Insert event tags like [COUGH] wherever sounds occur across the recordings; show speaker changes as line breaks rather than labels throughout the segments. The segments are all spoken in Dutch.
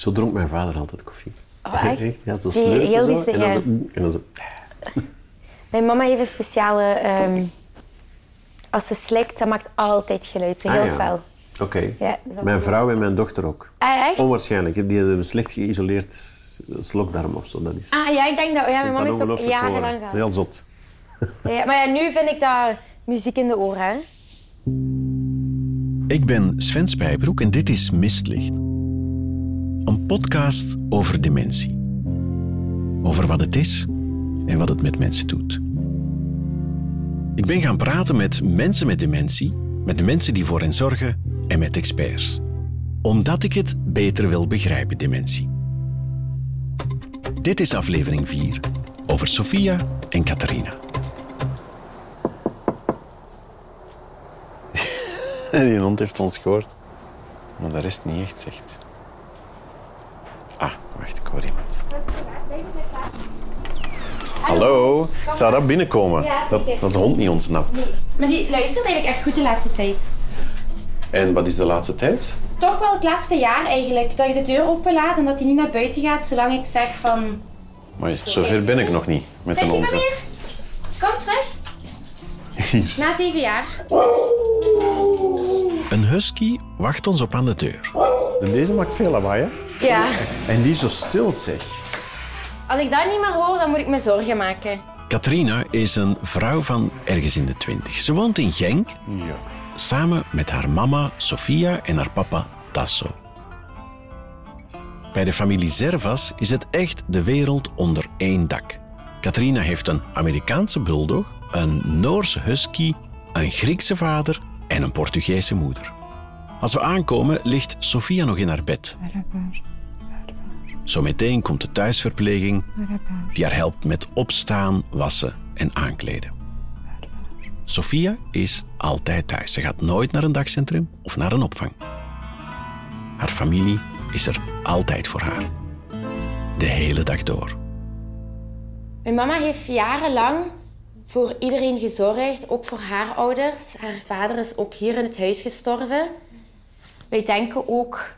Zo dronk mijn vader altijd koffie.
Oh, echt? [LAUGHS]
Ja, zo slurpen
heel
zo. En dan zo... En dan zo
Mijn mama heeft een speciale... ehm, als ze slikt, dat maakt altijd geluid. Zo
Ah,
heel
ja.
fel.
Oké.
Ja, is
Mijn vrouw en mijn dochter ook.
Ah, echt?
Onwaarschijnlijk. Die hebben een slecht geïsoleerd slokdarm of zo. Dat is...
Ah ja, ik denk dat... Ja, mijn mama
dat
ook jarenlang gehad.
Heel zot.
Ja, maar ja, nu vind ik dat muziek in de oren. Hè?
Ik ben Sven Spijbroek en dit is Mistlicht. Een podcast over dementie. Over wat het is en wat het met mensen doet. Ik ben gaan praten met mensen met dementie, met de mensen die voor hen zorgen en met experts. Omdat ik het beter wil begrijpen, dementie. Dit is aflevering 4 over Sophia en Catharina. [LAUGHS]
Die hond heeft ons gehoord. Maar de rest niet echt, zegt. Ah, wacht, ik hoor iemand. Hallo, zou dat binnenkomen?
Ja,
dat,
zeker.
dat de hond niet ontsnapt.
Maar die luistert eigenlijk echt goed de laatste tijd.
En wat is de laatste tijd?
Toch wel het laatste jaar eigenlijk. Dat je de deur openlaat en dat hij niet naar buiten gaat zolang ik zeg van...
Maar zover ben ik nog niet met een hond.
Kom terug.
Hier.
Na zeven jaar.
Een husky wacht ons op aan de deur.
Deze maakt veel lawaai, hè?
Ja.
En die zo stil, zeg.
Als ik dat niet meer hoor, dan moet ik me zorgen maken.
Katrina is een vrouw van ergens in de twintig. Ze woont in Genk
Ja.
samen met haar mama Sofia en haar papa Tasso. Bij de familie Zervas is het echt de wereld onder één dak. Katrina heeft een Amerikaanse bulldog, een Noorse husky, een Griekse vader en een Portugese moeder. Als we aankomen ligt Sofia nog in haar bed. Zometeen komt de thuisverpleging die haar helpt met opstaan, wassen en aankleden. Sophia is altijd thuis. Ze gaat nooit naar een dagcentrum of naar een opvang. Haar familie is er altijd voor haar. De hele dag door.
Mijn mama heeft jarenlang voor iedereen gezorgd, ook voor haar ouders. Haar vader is ook hier in het huis gestorven. Wij denken ook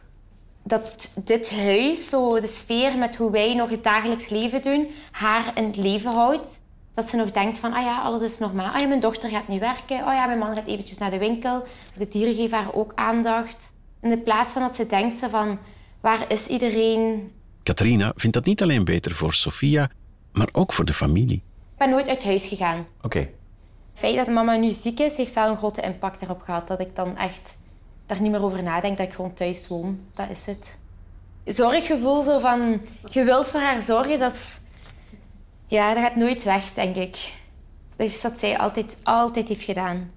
dat dit huis, zo de sfeer met hoe wij nog het dagelijks leven doen, haar in het leven houdt. Dat ze nog denkt van, ah ja, alles is normaal. Ah ja, mijn dochter gaat niet werken. Oh ja, mijn man gaat eventjes naar de winkel. De dieren geven haar ook aandacht. In plaats van dat ze denkt ze van, waar is iedereen?
Katrina vindt dat niet alleen beter voor Sophia, maar ook voor de familie.
Ik ben nooit uit huis gegaan.
Oké.
Het feit dat mama nu ziek is, heeft wel een grote impact erop gehad. Dat ik dan echt daar niet meer over nadenk, dat ik gewoon thuis woon. Dat is het. Zorggevoel zo van, je wilt voor haar zorgen, dat is... Ja, dat gaat nooit weg, denk ik. Dat is wat zij altijd, altijd heeft gedaan.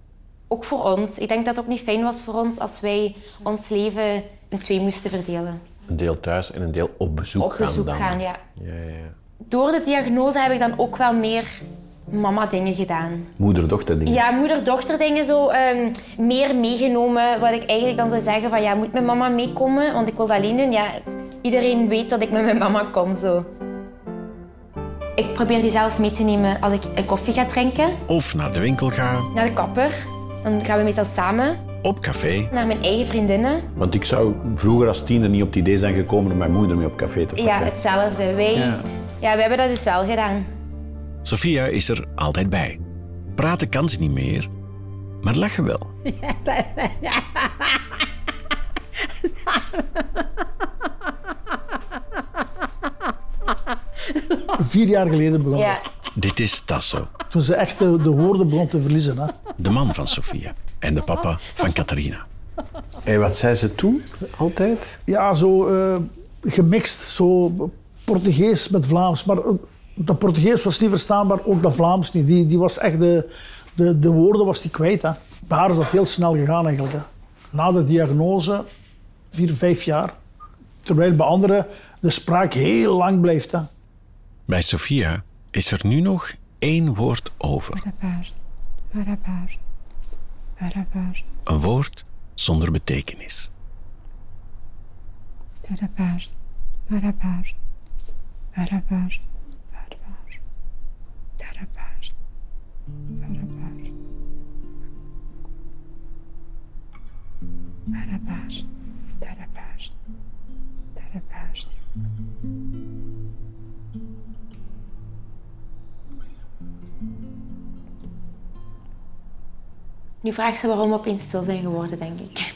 Ook voor ons. Ik denk dat het ook niet fijn was voor ons als wij ons leven in twee moesten verdelen.
Een deel thuis en een deel op bezoek
Op
gaan
bezoek
dan.
gaan, ja.
Ja, ja, ja.
Door de diagnose heb ik dan ook wel meer mama-dingen gedaan.
Moeder-dochter dingen.
Ja, moeder-dochter dingen zo ehm, meer meegenomen. Wat ik eigenlijk dan zou zeggen van ja, moet mijn mama meekomen? Want ik wil dat alleen doen. Ja, iedereen weet dat ik met mijn mama kom zo. Ik probeer die zelfs mee te nemen als ik een koffie ga drinken.
Of naar de winkel gaan,
Naar de kapper. Dan gaan we meestal samen
op café.
naar mijn eigen vriendinnen.
Want ik zou vroeger als tiener niet op het idee zijn gekomen om mijn moeder mee op café te pakken.
Ja, hetzelfde. Wij, ja.
Ja.
we hebben dat dus wel gedaan.
Sophia is er altijd bij. Praten kan ze niet meer, maar lachen wel.
Vier jaar geleden begon
Ja.
dat.
Dit is Tasso,
Toen ze echt de, de woorden begon te verliezen. Hè.
de man van Sophia en de papa van Catharina.
En wat zei ze toen? Altijd?
Ja, zo eh, gemixt. Zo Portugees met Vlaams. Maar eh, dat Portugees was niet verstaanbaar, ook dat Vlaams niet. Die, die was echt de, de, de woorden was die kwijt. Hè. Bij haar is dat heel snel gegaan eigenlijk. Hè. Na de diagnose, vier, vijf jaar. Terwijl bij anderen de spraak heel lang blijft. Hè.
Bij Sophia is er nu nog één woord over. Een woord zonder betekenis.
Nu vraagt ze waarom we opeens stil zijn geworden, denk ik. [LAUGHS]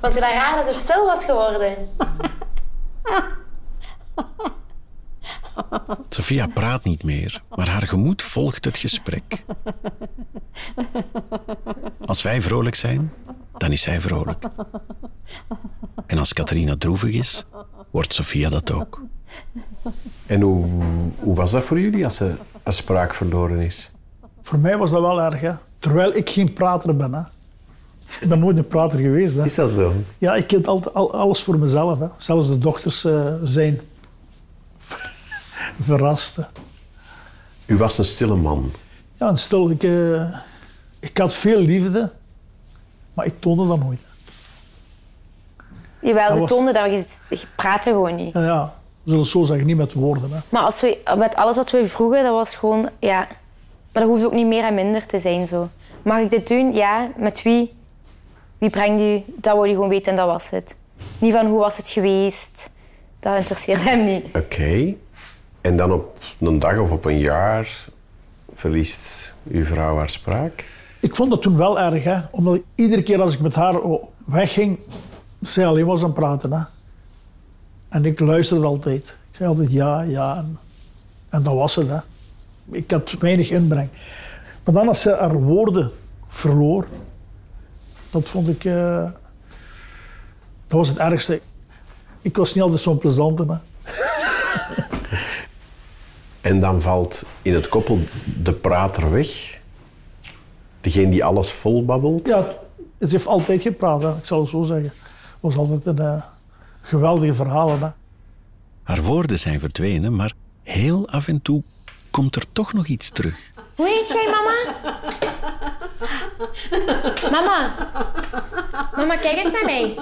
Vond je dat raar dat het stil was geworden?
Sophia praat niet meer, maar haar gemoed volgt het gesprek. Als wij vrolijk zijn, dan is zij vrolijk. En als Catharina droevig is, wordt Sophia dat ook.
En hoe, hoe was dat voor jullie als er als spraak verloren is?
Voor mij was dat wel erg, hè. Terwijl ik geen prater ben, hè. Ik ben nooit een prater geweest, hè.
Is dat zo?
Ja, ik ken altijd al, alles voor mezelf, hè. Zelfs de dochters eh, zijn verrast, hè.
U was een stille man.
Ja, en stil, ik, eh, ik had veel liefde, maar ik toonde dat nooit.
Jawel,
Dat
we
was-
toonden dat, je, je praatte gewoon niet.
Ja, ja, we zullen het zo zeggen, niet met woorden, hè.
Maar als we, met alles wat we vroegen, dat was gewoon... Ja, maar dat hoeft ook niet meer en minder te zijn, zo. Mag ik dit doen? Ja. Met wie? Wie brengt u? Dat wou je gewoon weten en dat was het. Niet van hoe was het geweest. Dat interesseert hem niet.
Oké. En dan op een dag of op een jaar verliest uw vrouw haar spraak?
Ik vond dat toen wel erg, hè. Omdat iedere keer als ik met haar wegging, zij alleen was aan het praten, hè. En ik luisterde altijd. Ik zei altijd ja, ja. En, en dat was het, hè. Ik had weinig inbreng. Maar dan als ze haar woorden verloor, dat vond ik... eh, dat was het ergste. Ik was niet altijd zo'n plezante, hè. [LAUGHS]
En dan valt in het koppel de prater weg. Degene die alles volbabbelt.
Ja, het- heeft altijd gepraat, hè. ik zal het zo zeggen. Het was altijd een eh, geweldige verhalen, hè.
Haar woorden zijn verdwenen, maar heel af en toe komt er toch nog iets terug.
Hoe heet jij, mama? Mama. Mama, kijk eens naar mij.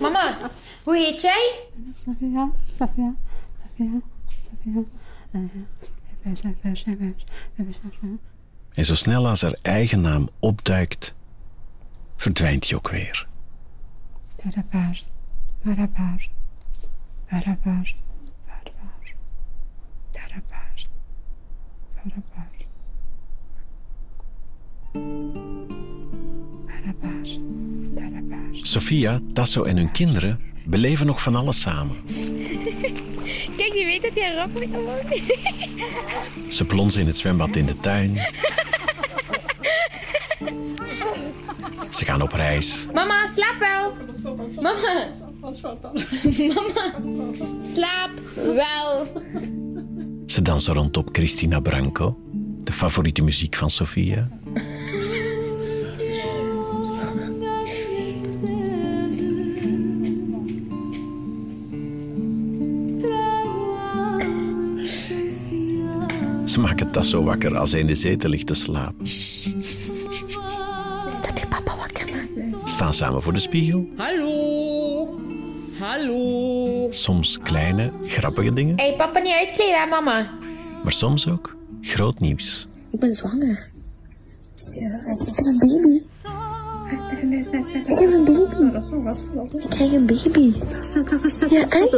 Mama, hoe heet jij?
Sophia, Sophia, Sophia, Sophia.
En zo snel als haar eigen naam opduikt, verdwijnt hij ook weer.
Therapist.
Sophia, Tasso en hun kinderen beleven nog van alles samen.
Weet dat je een rok moet doen.
Ze plonsen in het zwembad in de tuin. Ze gaan op reis.
Mama, slaap wel. Mama. Mama, slaap wel.
Ze dansen rond op Cristina Branco, de favoriete muziek van Sophia. Ze maken Tasso wakker als hij in de zetel ligt te slapen.
Dat je papa wakker maakt.
Staan samen voor de spiegel.
Hallo. Hallo.
Soms kleine, grappige dingen,
Hé, papa niet uitkleden, hè, mama?
maar soms ook groot nieuws.
Ik ben zwanger.
Ik heb een baby. Ik heb een baby. Ik krijg een baby. Ja, echt?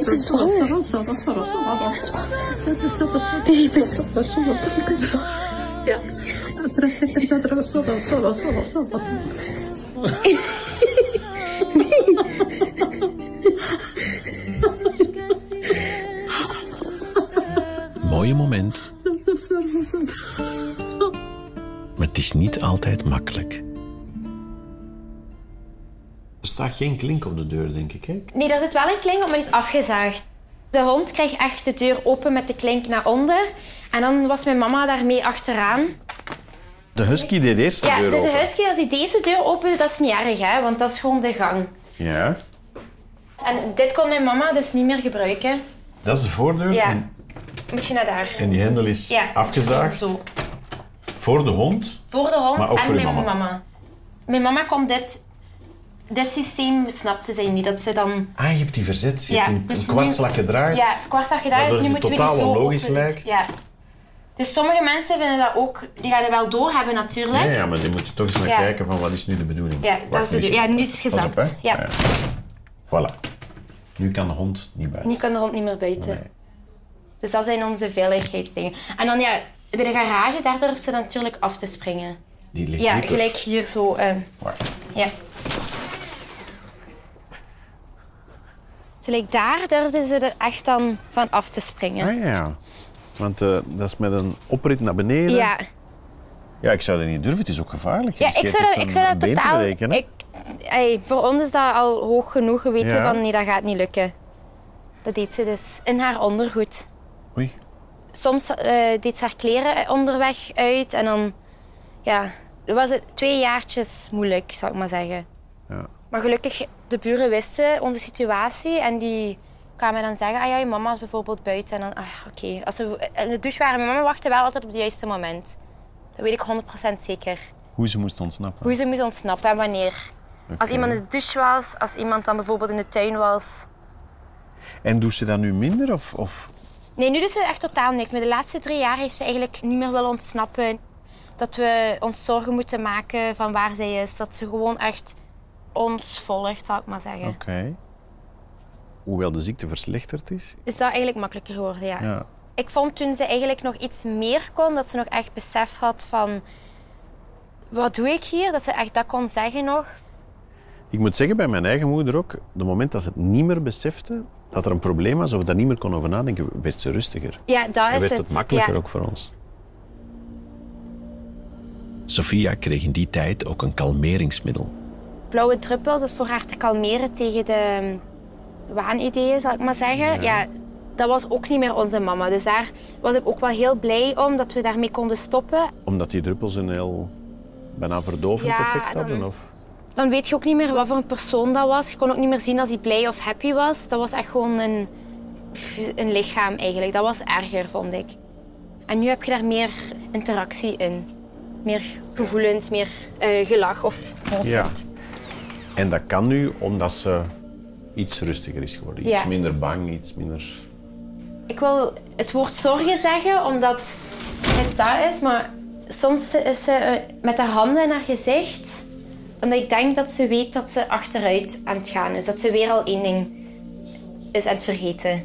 Ik ben zwanger.
Mooie moment. Maar het is niet altijd makkelijk.
Er staat geen klink op de deur, denk ik. Hè?
Nee, daar zit wel een klink op, maar die is afgezaagd. De hond kreeg echt de deur open met de klink naar onder. En dan was mijn mama daarmee achteraan.
De husky deed eerst de
Ja,
deur
dus de
open.
husky, als hij deze deur opende, dat is niet erg, hè, want dat is gewoon de gang.
Ja.
En dit kon mijn mama dus niet meer gebruiken.
Dat is de voordeur.
Ja.
En,
Moet je naar daar.
en die hendel is
Ja.
afgezaagd.
Zo.
Voor de hond.
Voor de hond
Maar ook
en
voor
mijn
mama.
mama. Mijn mama kon dit, dit systeem snapte zij niet. Dat ze dan...
Ah, je hebt die verzet. Je
Ja,
hebt een,
dus
een kwartslag gedraaid.
Ja, kwartslag gedaan, dus nu moeten we die zo
onlogisch lijkt.
Ja. Dus sommige mensen vinden dat ook, die gaan het wel doorhebben natuurlijk.
Ja, ja, maar die moet je toch eens naar
Ja.
kijken van wat is nu de bedoeling.
Ja, dat is
nu
Ja, nu is het
op,
gezakt. Ja.
Voilà. Nu kan de hond niet buiten.
Nu kan de hond niet meer buiten.
Nee.
Dus dat zijn onze veiligheidsdingen. En dan ja, bij de garage, daar durven ze natuurlijk af te springen.
Die ligt
Ja,
dieper.
gelijk hier zo.
Wacht.
ja. Like daar durfden ze er echt dan van af te springen.
Ah ja. Want eh, dat is met een oprit naar beneden.
Ja,
Ja, ik zou dat niet durven. Het is ook gevaarlijk. Je
ja ik zou dat, ik zou dat totaal... Ik, ey, voor ons is dat al hoog genoeg geweten
Ja.
van nee, dat gaat niet lukken. Dat deed ze dus in haar ondergoed.
Oei.
soms eh, deed ze haar kleren onderweg uit en dan ja, was het twee jaartjes moeilijk, zou ik maar zeggen. Maar gelukkig, de buren wisten onze situatie en die kwamen dan zeggen, ah ja, je mama is bijvoorbeeld buiten. En dan, ah oké. Als we in de douche waren, mijn mama wachtte wel altijd op het juiste moment. Dat weet ik 100% zeker.
Hoe ze moest ontsnappen.
Hoe ze moest ontsnappen en wanneer. Als iemand in de douche was, als iemand dan bijvoorbeeld in de tuin was.
En doet ze dat nu minder? Of, of...
Nee, nu doet ze echt totaal niks. Maar de laatste drie jaar heeft ze eigenlijk niet meer willen ontsnappen. Dat we ons zorgen moeten maken van waar zij is. Dat ze gewoon echt ons volgt, zou ik maar zeggen.
Oké. Hoewel de ziekte verslechterd is.
Is dat eigenlijk makkelijker geworden, ja.
Ja.
Ik vond toen ze eigenlijk nog iets meer kon, dat ze nog echt besef had van... Wat doe ik hier? Dat ze echt dat kon zeggen nog.
Ik moet zeggen, bij mijn eigen moeder ook, de moment dat ze het niet meer besefte dat er een probleem was of daar niet meer kon over nadenken, werd ze rustiger.
Ja, dat
Dan
is
werd
het.
het makkelijker
ja.
ook voor ons.
Sophia kreeg in die tijd ook een kalmeringsmiddel.
Blauwe druppels, dus voor haar te kalmeren tegen de waanideeën, zal ik maar zeggen. Ja. dat was ook niet meer onze mama. Dus daar was ik ook wel heel blij om dat we daarmee konden stoppen.
Omdat die druppels een heel bijna verdovend
Ja,
effect
dan-
hadden? Of?
Dan weet je ook niet meer wat voor een persoon dat was. Je kon ook niet meer zien als hij blij of happy was. Dat was echt gewoon een, een lichaam eigenlijk. Dat was erger, vond ik. En nu heb je daar meer interactie in. Meer gevoelens, meer eh, gelach of concept.
En dat kan nu omdat ze iets rustiger is geworden. Iets
Ja.
minder bang, iets minder...
Ik wil het woord zorgen zeggen, omdat het dat is. Maar soms is ze eh, met haar handen in haar gezicht. Omdat ik denk dat ze weet dat ze achteruit aan het gaan is. Dat ze weer al één ding is aan het vergeten.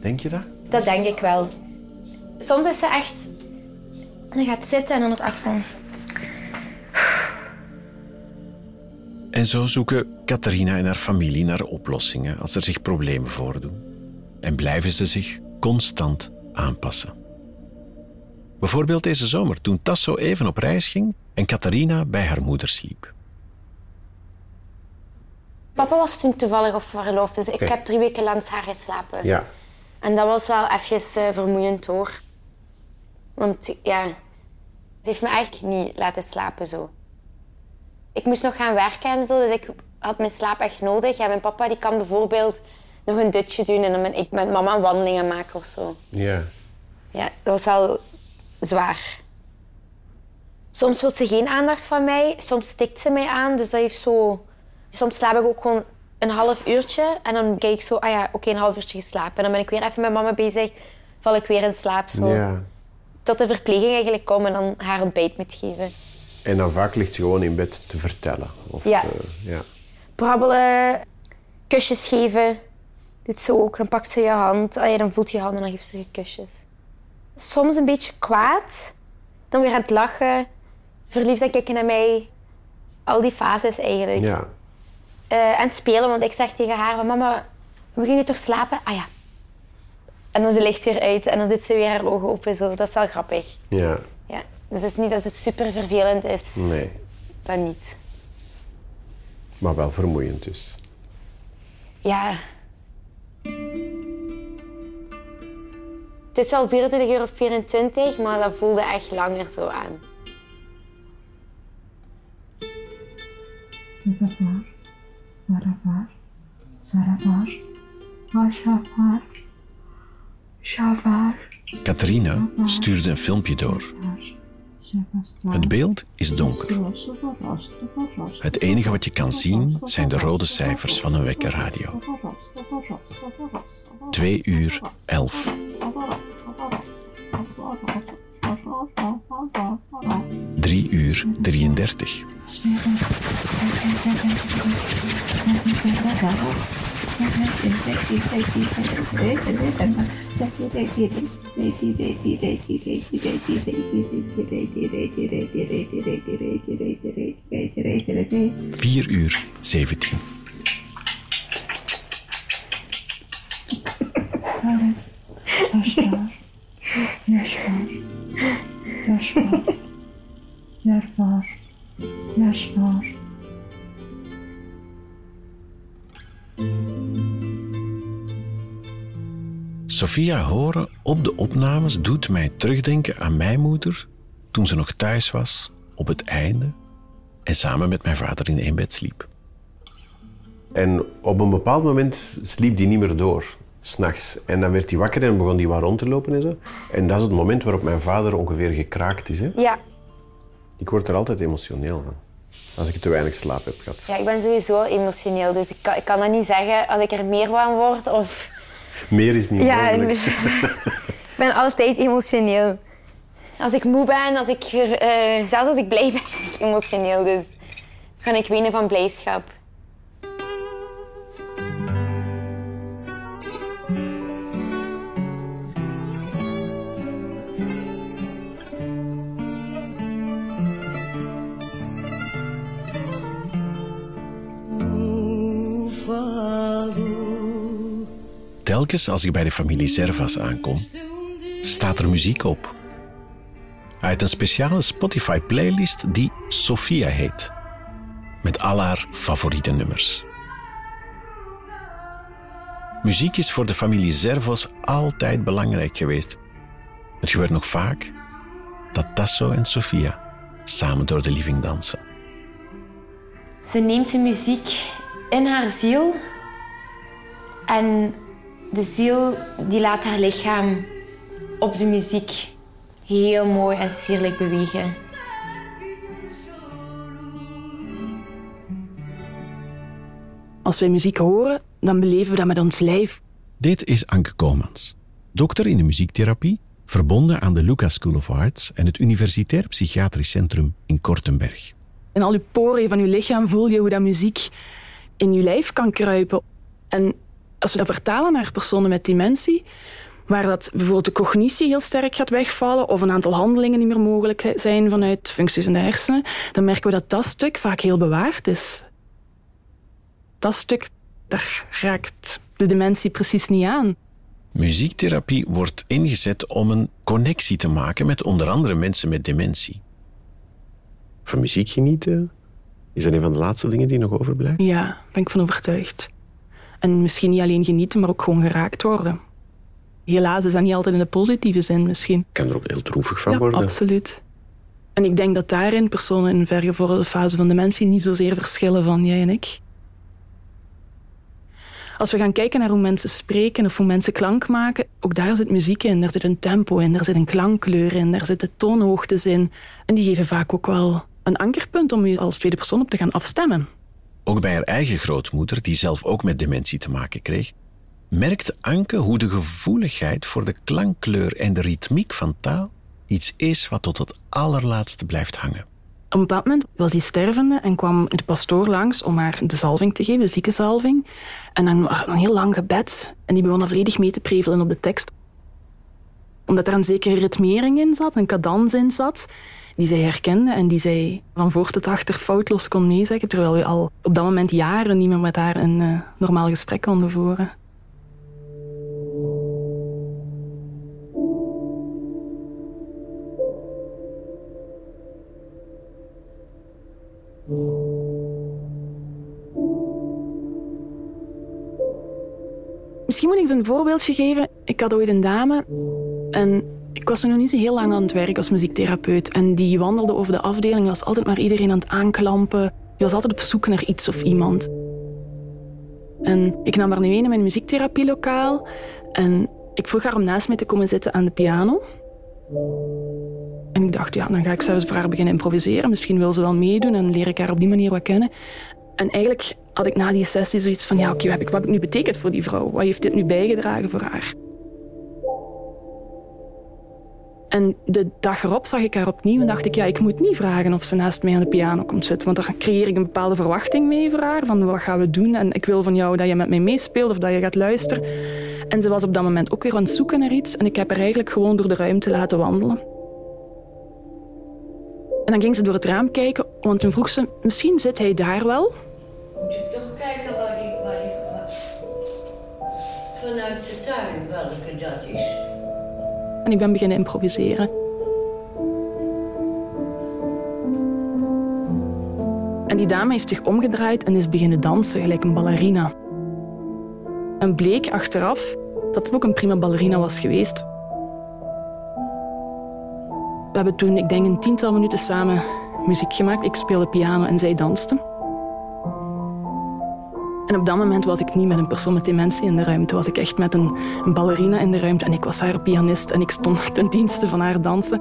Denk je dat?
Dat denk ik wel. Soms is ze echt... Ze gaat zitten en dan is het echt van...
En zo zoeken Catharina en haar familie naar oplossingen als er zich problemen voordoen. En blijven ze zich constant aanpassen. Bijvoorbeeld deze zomer, toen Tasso even op reis ging en Catharina bij haar moeder sliep.
Papa was toen toevallig op verloofd, dus ik heb drie weken langs haar geslapen.
Ja.
En dat was wel even eh, vermoeiend hoor. Want ja, ze heeft me eigenlijk niet laten slapen zo. Ik moest nog gaan werken en zo, dus ik had mijn slaap echt nodig. En mijn papa die kan bijvoorbeeld nog een dutje doen en dan ben ik met mama wandelingen maken of zo.
Ja.
Ja, dat was wel zwaar. Soms wil ze geen aandacht van mij, soms stikt ze mij aan. Dus dat heeft zo... Soms slaap ik ook gewoon een half uurtje en dan kijk ik zo, ah ja, oké, een half uurtje geslapen. En dan ben ik weer even met mama bezig, val ik weer in slaap. Zo.
ja.
Tot de verpleging eigenlijk komt en dan haar ontbijt moet geven.
En dan vaak ligt ze gewoon in bed te vertellen. Of
Ja.
te- ja.
Brabbelen, kusjes geven, doet ze ook. Dan pakt ze je hand, dan voelt je hand en dan geeft ze je kusjes. Soms een beetje kwaad, dan weer aan het lachen, verliefd aan kijken naar mij. Al die fases eigenlijk.
ja.
Eh, en het spelen, want ik zeg tegen haar, mama, we gingen toch slapen? Ah ja. En dan ze licht weer uit en dan doet ze weer haar ogen open. Zo. Dat is wel grappig.
Ja.
Dus het is niet dat het super vervelend is.
Nee.
Dat niet.
Maar wel vermoeiend dus.
Ja. Het is wel 24 uur op 24, maar dat voelde echt langer zo aan.
Shavar,
Catharina stuurde een filmpje door. Het beeld is donker. Het enige wat je kan zien zijn de rode cijfers van een wekkerradio. 2 uur 11. Drie uur 33. Vier uur 17.
Yaş var. Yaş var. Yaş var. Yaş var.
Sophia horen op de opnames doet mij terugdenken aan mijn moeder toen ze nog thuis was op het einde en samen met mijn vader in één bed sliep.
En op een bepaald moment sliep die niet meer door, s'nachts. En dan werd hij wakker en begon hij wat rond te lopen en zo. En dat is het moment waarop mijn vader ongeveer gekraakt is. Hè?
Ja.
Ik word er altijd emotioneel van. Als ik te weinig slaap heb gehad.
ja, ik ben sowieso emotioneel, dus ik kan, ik kan dat niet zeggen als ik er meer van word of...
Meer is niet
Ja,
mogelijk. [LAUGHS]
ik ben altijd emotioneel. Als ik moe ben, als ik, eh, zelfs als ik blij ben, [LAUGHS] ben ik emotioneel. Dus kan ik wenen van blijdschap.
Telkens als ik bij de familie Servas aankom, staat er muziek op. Uit een speciale Spotify-playlist die Sophia heet. Met al haar favoriete nummers. Muziek is voor de familie Servos altijd belangrijk geweest. Het gebeurt nog vaak dat Tasso en Sophia samen door de living dansen.
Ze neemt de muziek in haar ziel. En de ziel die laat haar lichaam op de muziek heel mooi en sierlijk bewegen.
Als wij muziek horen, dan beleven we dat met ons lijf.
Dit is Anke Komans, dokter in de muziektherapie, verbonden aan de Lucas School of Arts en het Universitair Psychiatrisch Centrum in Kortenberg.
In al je poriën van je lichaam voel je hoe dat muziek in je lijf kan kruipen. En als we dat vertalen naar personen met dementie, waar dat bijvoorbeeld de cognitie heel sterk gaat wegvallen of een aantal handelingen niet meer mogelijk zijn vanuit functies in de hersenen, dan merken we dat dat stuk vaak heel bewaard is. Dat stuk, daar raakt de dementie precies niet aan.
Muziektherapie wordt ingezet om een connectie te maken met onder andere mensen met dementie.
Van muziek genieten, is dat een van de laatste dingen die nog overblijven?
Ja, daar ben ik van overtuigd. En misschien niet alleen genieten, maar ook gewoon geraakt worden. Helaas is dat niet altijd in de positieve zin misschien.
Ik kan er ook heel droevig van
Ja,
worden.
absoluut. En ik denk dat daarin personen in een vergevorderde fase van dementie niet zozeer verschillen van jij en ik. Als we gaan kijken naar hoe mensen spreken of hoe mensen klank maken, ook daar zit muziek in, daar zit een tempo in, daar zit een klankkleur in, daar zitten toonhoogtes in. En die geven vaak ook wel een ankerpunt om je als tweede persoon op te gaan afstemmen.
Ook bij haar eigen grootmoeder, die zelf ook met dementie te maken kreeg, merkte Anke hoe de gevoeligheid voor de klankkleur en de ritmiek van taal iets is wat tot het allerlaatste blijft hangen.
Op een bepaald moment was hij stervende en kwam de pastoor langs om haar de zalving te geven, de ziekenzalving. En dan was een heel lang gebed en die begon dan volledig mee te prevelen op de tekst. Omdat er een zekere ritmering in zat, een cadans in zat, die zij herkende en die zij van voor tot achter foutloos kon meezeggen, terwijl we al op dat moment jaren niet meer met haar een eh, normaal gesprek konden voeren. Misschien moet ik eens een voorbeeldje geven. Ik had ooit een dame en ik was nog niet zo heel lang aan het werk als muziektherapeut. En die wandelde over de afdeling, was altijd maar iedereen aan het aanklampen. Die was altijd op zoek naar iets of iemand. En ik nam haar nu een in mijn muziektherapielokaal. En ik vroeg haar om naast mij te komen zitten aan de piano. En ik dacht, ja, dan ga ik zelfs voor haar beginnen improviseren. Misschien wil ze wel meedoen en leer ik haar op die manier wat kennen. En eigenlijk had ik na die sessie zoiets van, ja, oké, wat heb ik nu betekend voor die vrouw? Wat heeft dit nu bijgedragen voor haar?
En de
dag erop zag ik haar opnieuw en dacht ik, ja, ik moet niet vragen of ze naast mij aan de piano komt zitten. Want daar creëer ik een bepaalde verwachting mee voor haar, van wat gaan we doen? En ik wil van jou dat je met mij meespeelt of dat je gaat luisteren. En ze was op dat moment ook weer aan het zoeken naar iets en ik heb haar eigenlijk gewoon door de ruimte laten wandelen. En dan ging ze door het raam kijken, want toen vroeg ze, misschien zit hij daar wel.
Moet je toch kijken waar waar- vanuit de tuin welke dat is.
En ik ben beginnen improviseren. En die dame heeft zich omgedraaid en is beginnen dansen, gelijk een ballerina. En bleek achteraf dat het ook een prima ballerina was geweest. We hebben toen, ik denk, een tiental minuten samen muziek gemaakt. Ik speelde piano en zij danste. En op dat moment was ik niet met een persoon met dementie in de ruimte. Was ik echt met een, ballerina in de ruimte. En ik was haar pianist en ik stond [LAUGHS] ten dienste van haar dansen.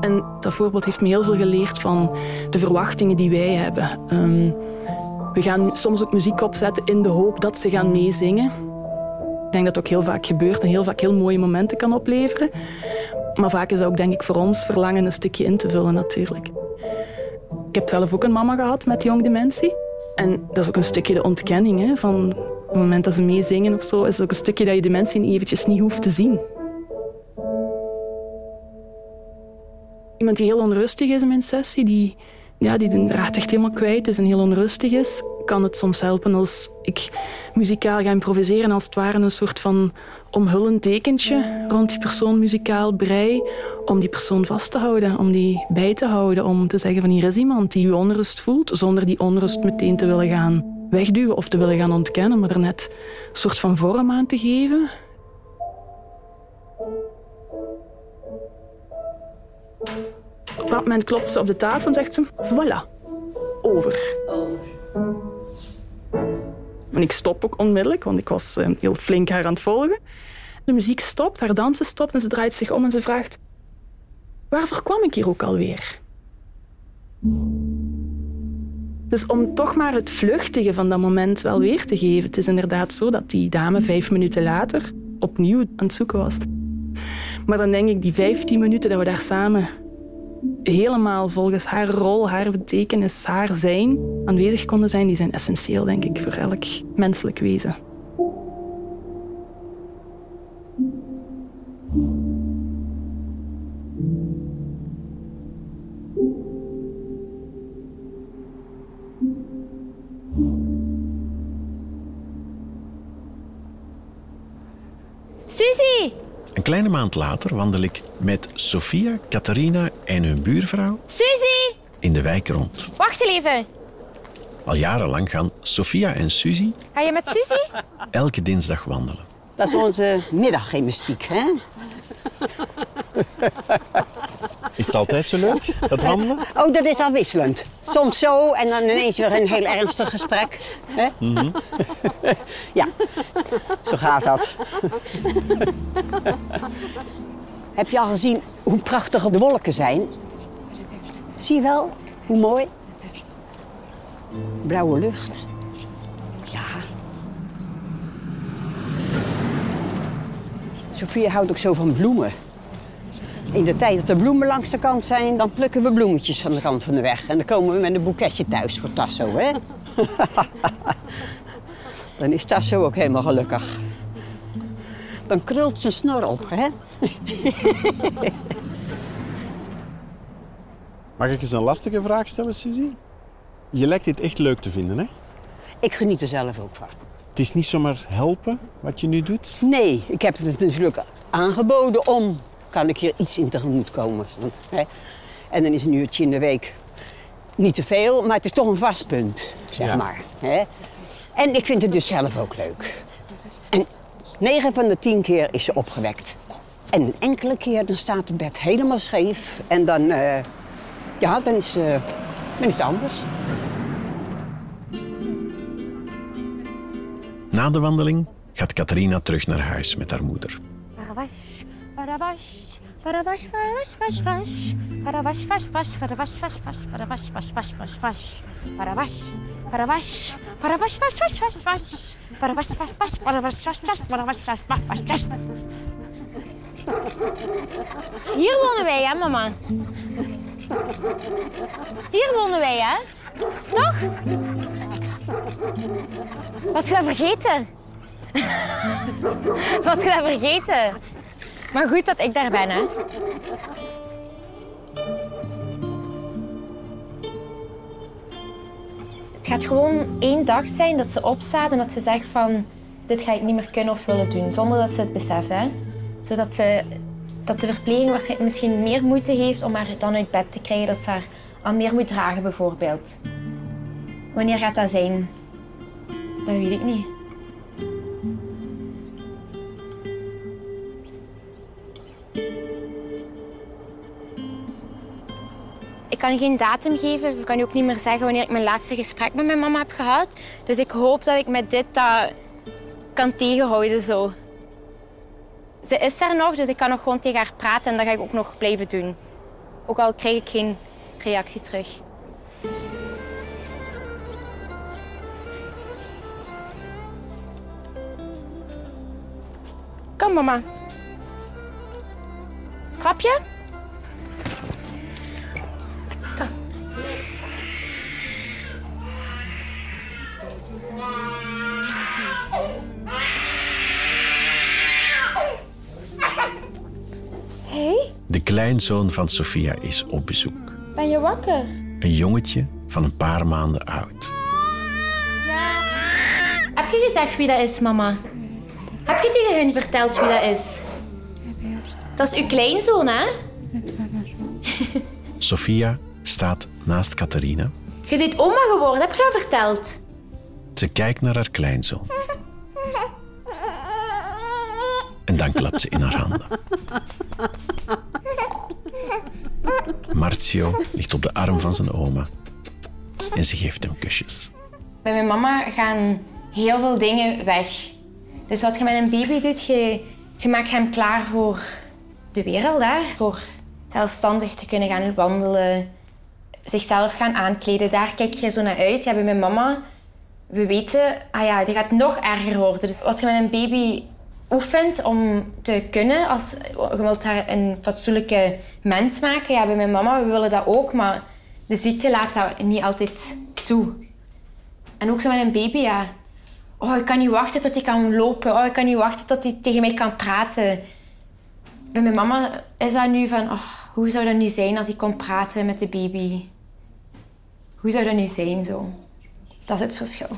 En dat voorbeeld heeft me heel veel geleerd van de verwachtingen die wij hebben. Ehm, we gaan soms ook muziek opzetten in de hoop dat ze gaan meezingen. Ik denk dat dat ook heel vaak gebeurt en heel vaak heel mooie momenten kan opleveren. Maar vaak is dat ook, denk ik, voor ons verlangen een stukje in te vullen natuurlijk. Ik heb zelf ook een mama gehad met jong dementie. En dat is ook een stukje de ontkenning. Hè, van op het moment dat ze meezingen of zo, is ook een stukje dat je de mensen eventjes niet hoeft te zien. Iemand die heel onrustig is in mijn sessie, die, ja, die de draad echt helemaal kwijt is en heel onrustig is, kan het soms helpen als ik muzikaal ga improviseren, als het ware een soort van omhullend tekentje rond die persoon muzikaal brei, om die persoon vast te houden, om die bij te houden, om te zeggen van hier is iemand die u onrust voelt, zonder die onrust meteen te willen gaan wegduwen of te willen gaan ontkennen, maar er net een soort van vorm aan te geven. Op dat moment klopt ze op de tafel en zegt ze, voilà, over.
Over.
En ik stop ook onmiddellijk, want ik was eh, heel flink haar aan het volgen. De muziek stopt, haar dansen stopt en ze draait zich om en ze vraagt... Waarvoor kwam ik hier ook alweer? Dus om toch maar het vluchtige van dat moment wel weer te geven. Het is inderdaad zo dat die dame vijf minuten later opnieuw aan het zoeken was. Maar dan denk ik, die vijftien minuten dat we daar samen helemaal volgens haar rol, haar betekenis, haar zijn aanwezig konden zijn, die zijn essentieel, denk ik, voor elk menselijk wezen.
Een kleine maand later wandel ik met Sofia, Catharina en hun buurvrouw
Suzy!
in de wijk rond.
Wacht even.
Al jarenlang gaan Sofia en Suzy
Ga je met Suzy?
elke dinsdag wandelen.
Dat is onze middaggymnastiek, hè?
Is het altijd zo leuk, dat wandelen?
Oh, dat is afwisselend. Soms zo en dan ineens weer een heel ernstig gesprek. Hè? [LAUGHS] ja, zo gaat dat. Heb je al gezien hoe prachtig de wolken zijn? Zie je wel hoe mooi? Blauwe lucht. Ja. Sophie houdt ook zo van bloemen. In de tijd dat er bloemen langs de kant zijn, dan plukken we bloemetjes van de kant van de weg. En dan komen we met een boeketje thuis voor Tasso, hè? [LAUGHS] dan is Tasso ook helemaal gelukkig. Dan krult zijn snor op, hè? [LAUGHS]
Mag ik eens een lastige vraag stellen, Suzy? Je lijkt dit echt leuk te vinden, hè?
Ik geniet er zelf ook van.
Het is niet zomaar helpen wat je nu doet.
Nee, ik heb het natuurlijk aangeboden om... kan ik hier iets in tegemoet komen. Want, hè? En dan is een uurtje in de week niet te veel, maar het is toch een vast punt, zeg
Ja.
maar. Hè? En ik vind het dus zelf ook leuk. En 9 van de 10 keer is ze opgewekt. En een enkele keer dan staat het bed helemaal scheef. En dan, eh, ja, dan is, eh, dan is het anders.
Na de wandeling gaat Catharina terug naar huis met haar moeder.
Wash, wash, parawash, wash, wash, wash, wash. Parawash, parawash, parawash, wash, wash, wash, wash. Parawash, wash, wash, parawash, wash, wash, parawash, wash, wash, wash, wash. Hier wonen wij, hè, mama? Hier wonen wij, hè? Toch? Was je dat vergeten? Was je dat vergeten? Maar goed dat ik daar ben, hè? Het gaat gewoon één dag zijn dat ze opstaat en dat ze zegt van... Dit ga ik niet meer kunnen of willen doen, zonder dat ze het beseft, hè. Zodat ze... Dat de verpleging misschien meer moeite heeft om haar dan uit bed te krijgen. Dat ze haar al meer moet dragen, bijvoorbeeld. Wanneer gaat dat zijn? Dat weet ik niet. Kan geen datum geven. Ik kan ook niet meer zeggen wanneer ik mijn laatste gesprek met mijn mama heb gehad. Dus ik hoop dat ik met dit dat kan tegenhouden. Zo. Ze is er nog, dus ik kan nog gewoon tegen haar praten en dat ga ik ook nog blijven doen. Ook al krijg ik geen reactie terug. Kom, mama. Trapje?
Kleinzoon van Sofia is op bezoek.
ben je wakker?
Een jongetje van een paar maanden oud.
Heb je gezegd wie dat is, mama? Heb je tegen hun verteld wie dat is? Dat is uw kleinzoon, hè? [LAUGHS]
Sofia staat naast Catharina.
Je bent oma geworden, heb je dat verteld?
Ze kijkt naar haar kleinzoon. [LAUGHS] En dan klapt ze in haar handen. [LAUGHS] Marzio ligt op de arm van zijn oma. En ze geeft hem kusjes.
Bij mijn mama gaan heel veel dingen weg. Dus wat je met een baby doet, je, je maakt hem klaar voor de wereld. Hè? Voor zelfstandig te kunnen gaan wandelen, zichzelf gaan aankleden. Daar kijk je zo naar uit. Ja, bij mijn mama, we weten, ah ja, die gaat nog erger worden. Dus wat je met een baby oefent om te kunnen, als, je wilt haar een fatsoenlijke mens maken. Ja, bij mijn mama, we willen dat ook, maar de ziekte laat dat niet altijd toe. En ook zo met een baby, ja. Oh, ik kan niet wachten tot hij kan lopen. Oh, ik kan niet wachten tot hij tegen mij kan praten. Bij mijn mama is dat nu van... Oh, hoe zou dat nu zijn als ik kon praten met de baby? Hoe zou dat nu zijn, zo? Dat is het verschil.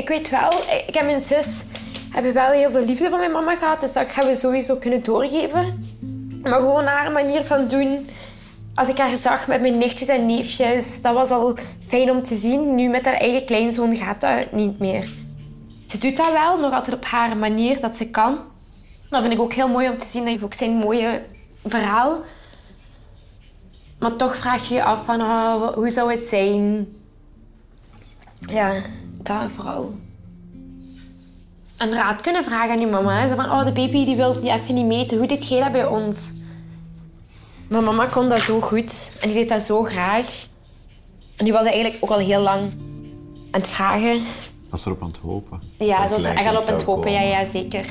Ik weet wel, ik en mijn zus hebben wel heel veel liefde van mijn mama gehad. Dus dat gaan we sowieso kunnen doorgeven. Maar gewoon haar manier van doen. Als ik haar zag met mijn nichtjes en neefjes, dat was al fijn om te zien. Nu met haar eigen kleinzoon gaat dat niet meer. Ze doet dat wel, nog altijd op haar manier dat ze kan. Dat vind ik ook heel mooi om te zien. Dat heeft ook zijn mooie verhaal. Maar toch vraag je je af van, oh, hoe zou het zijn? Ja, dat vooral. Een raad kunnen vragen aan je mama. Hè? Zo van, oh, de baby die wil die even niet meten. Hoe deed jij dat bij ons? Mijn mama kon dat zo goed. En die deed dat zo graag. En die was eigenlijk ook al heel lang aan het vragen.
Was erop aan het hopen.
Ja, ze was er echt al op aan het hopen. Ja,
komen.
ja, zeker.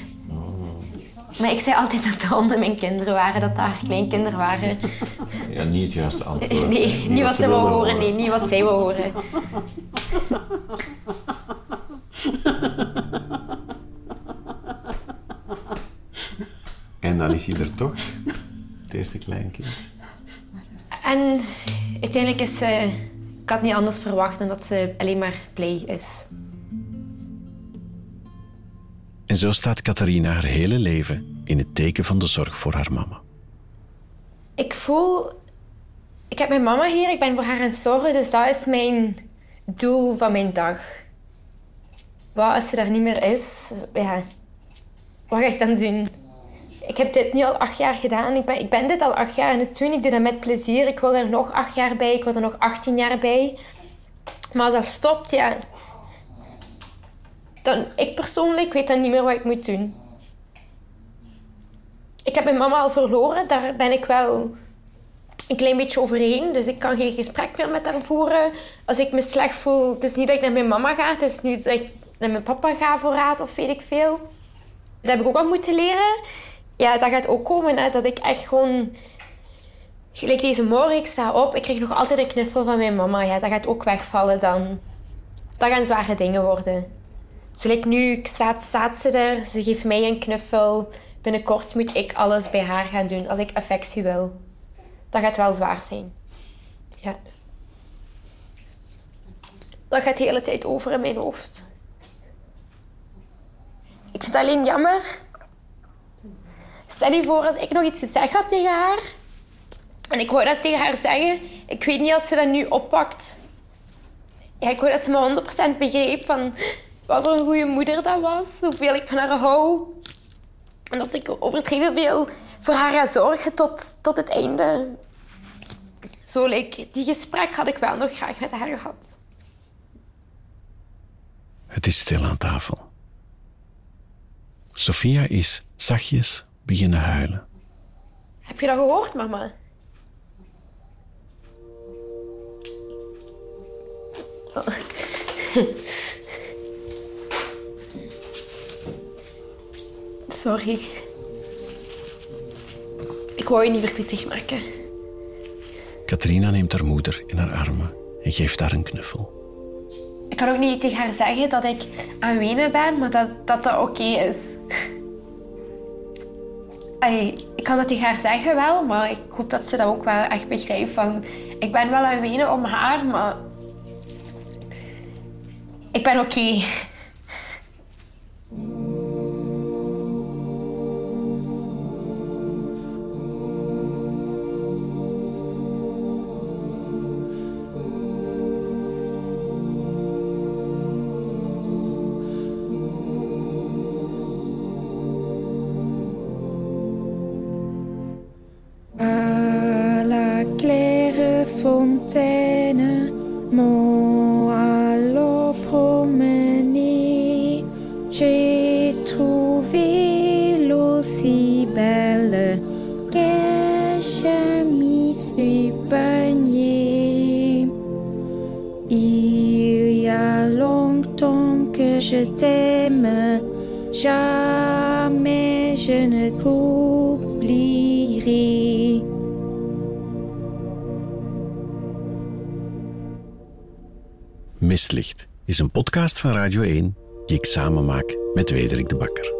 Maar ik zei altijd dat de honden mijn kinderen waren. Dat dat haar kleinkinderen waren.
Ja, niet het juiste antwoord. [LAUGHS]
Nee, niet wat ze wou horen. Nee, niet wat zij wou horen.
En dan is hij er toch. Het eerste kleinkind.
En uiteindelijk is ze... Ik had niet anders verwacht dan dat ze alleen maar blij is.
En zo staat Catharina haar hele leven in het teken van de zorg voor haar mama.
Ik voel... Ik heb mijn mama hier, ik ben voor haar aan het zorgen, dus dat is mijn doel van mijn dag. Wat als er niet meer is? Ja, wat ga ik dan doen? Ik heb dit nu al acht jaar gedaan. Ik ben, ik ben dit al acht jaar aan het doen. Ik doe dat met plezier. Ik wil er nog acht jaar bij. Ik wil er nog 18 jaar bij. Maar als dat stopt, ja... Dan, ik persoonlijk weet dan niet meer wat ik moet doen. Ik heb mijn mama al verloren. Daar ben ik wel een klein beetje overheen. Dus ik kan geen gesprek meer met haar voeren. Als ik me slecht voel, het is niet dat ik naar mijn mama ga. Het is niet dat ik naar mijn papa ga voor raad of weet ik veel. Dat heb ik ook al moeten leren. Ja, dat gaat ook komen. Hè, dat ik echt gewoon... Gelijk deze morgen, ik sta op. Ik krijg nog altijd een knuffel van mijn mama. Ja, dat gaat ook wegvallen dan. Dat gaan zware dingen worden. Zoals nu staat, staat ze er. Ze geeft mij een knuffel. Binnenkort moet ik alles bij haar gaan doen als ik affectie wil. Dat gaat wel zwaar zijn. Ja. Dat gaat de hele tijd over in mijn hoofd. Ik vind het alleen jammer. Stel je voor als ik nog iets gezegd had tegen haar. En ik wou dat tegen haar zeggen. Ik weet niet als ze dat nu oppakt. Ik wou dat ze me 100% begreep van wat voor een goede moeder dat was. Hoeveel ik van haar hou. En dat ik overdreven veel voor haar ga zorgen tot, tot het einde. Zo, like, die gesprek had ik wel nog graag met haar gehad.
Het is stil aan tafel. Sophia is zachtjes beginnen huilen.
Heb je dat gehoord, mama? Oh. [LAUGHS] Sorry. Ik wou je niet verdrietig maken.
Katrina neemt haar moeder in haar armen en geeft haar een knuffel.
Ik kan ook niet tegen haar zeggen dat ik aan wenen ben, maar dat dat, dat oké is. Ik kan dat tegen haar zeggen wel, maar ik hoop dat ze dat ook wel echt begrijpt. Van, ik ben wel aan wenen om haar, maar... Ik ben oké.
Is een podcast van Radio 1 die ik samen maak met Wederik de Bakker.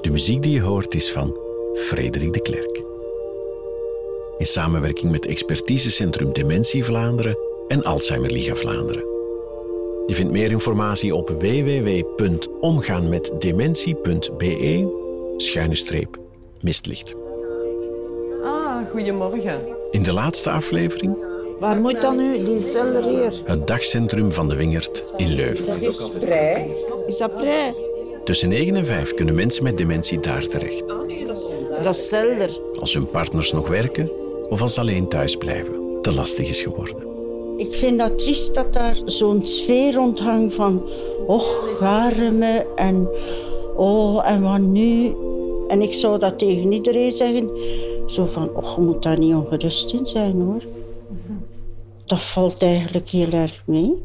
De muziek die je hoort is van Frederik de Klerk. In samenwerking met Expertisecentrum Dementie Vlaanderen en Alzheimer Liga Vlaanderen. Je vindt meer informatie op www.omgaanmetdementie.be schuine streep mistlicht.
Ah, goedemorgen.
In de laatste aflevering
Waar moet dan nu die celder hier?
het dagcentrum van de Wingert in Leuven.
Is dat prei? Is dat prei?
Tussen 9 en 5 kunnen mensen met dementie daar terecht.
Dat is zelder.
Als hun partners nog werken of als ze alleen thuis blijven. Te lastig is geworden.
Ik vind dat triest dat daar zo'n sfeer rondhangt van... Och, garme en... Oh, en wat nu? En ik zou dat tegen iedereen zeggen. Zo van, och, je moet daar niet ongerust in zijn, hoor. Dat valt eigenlijk heel erg mee.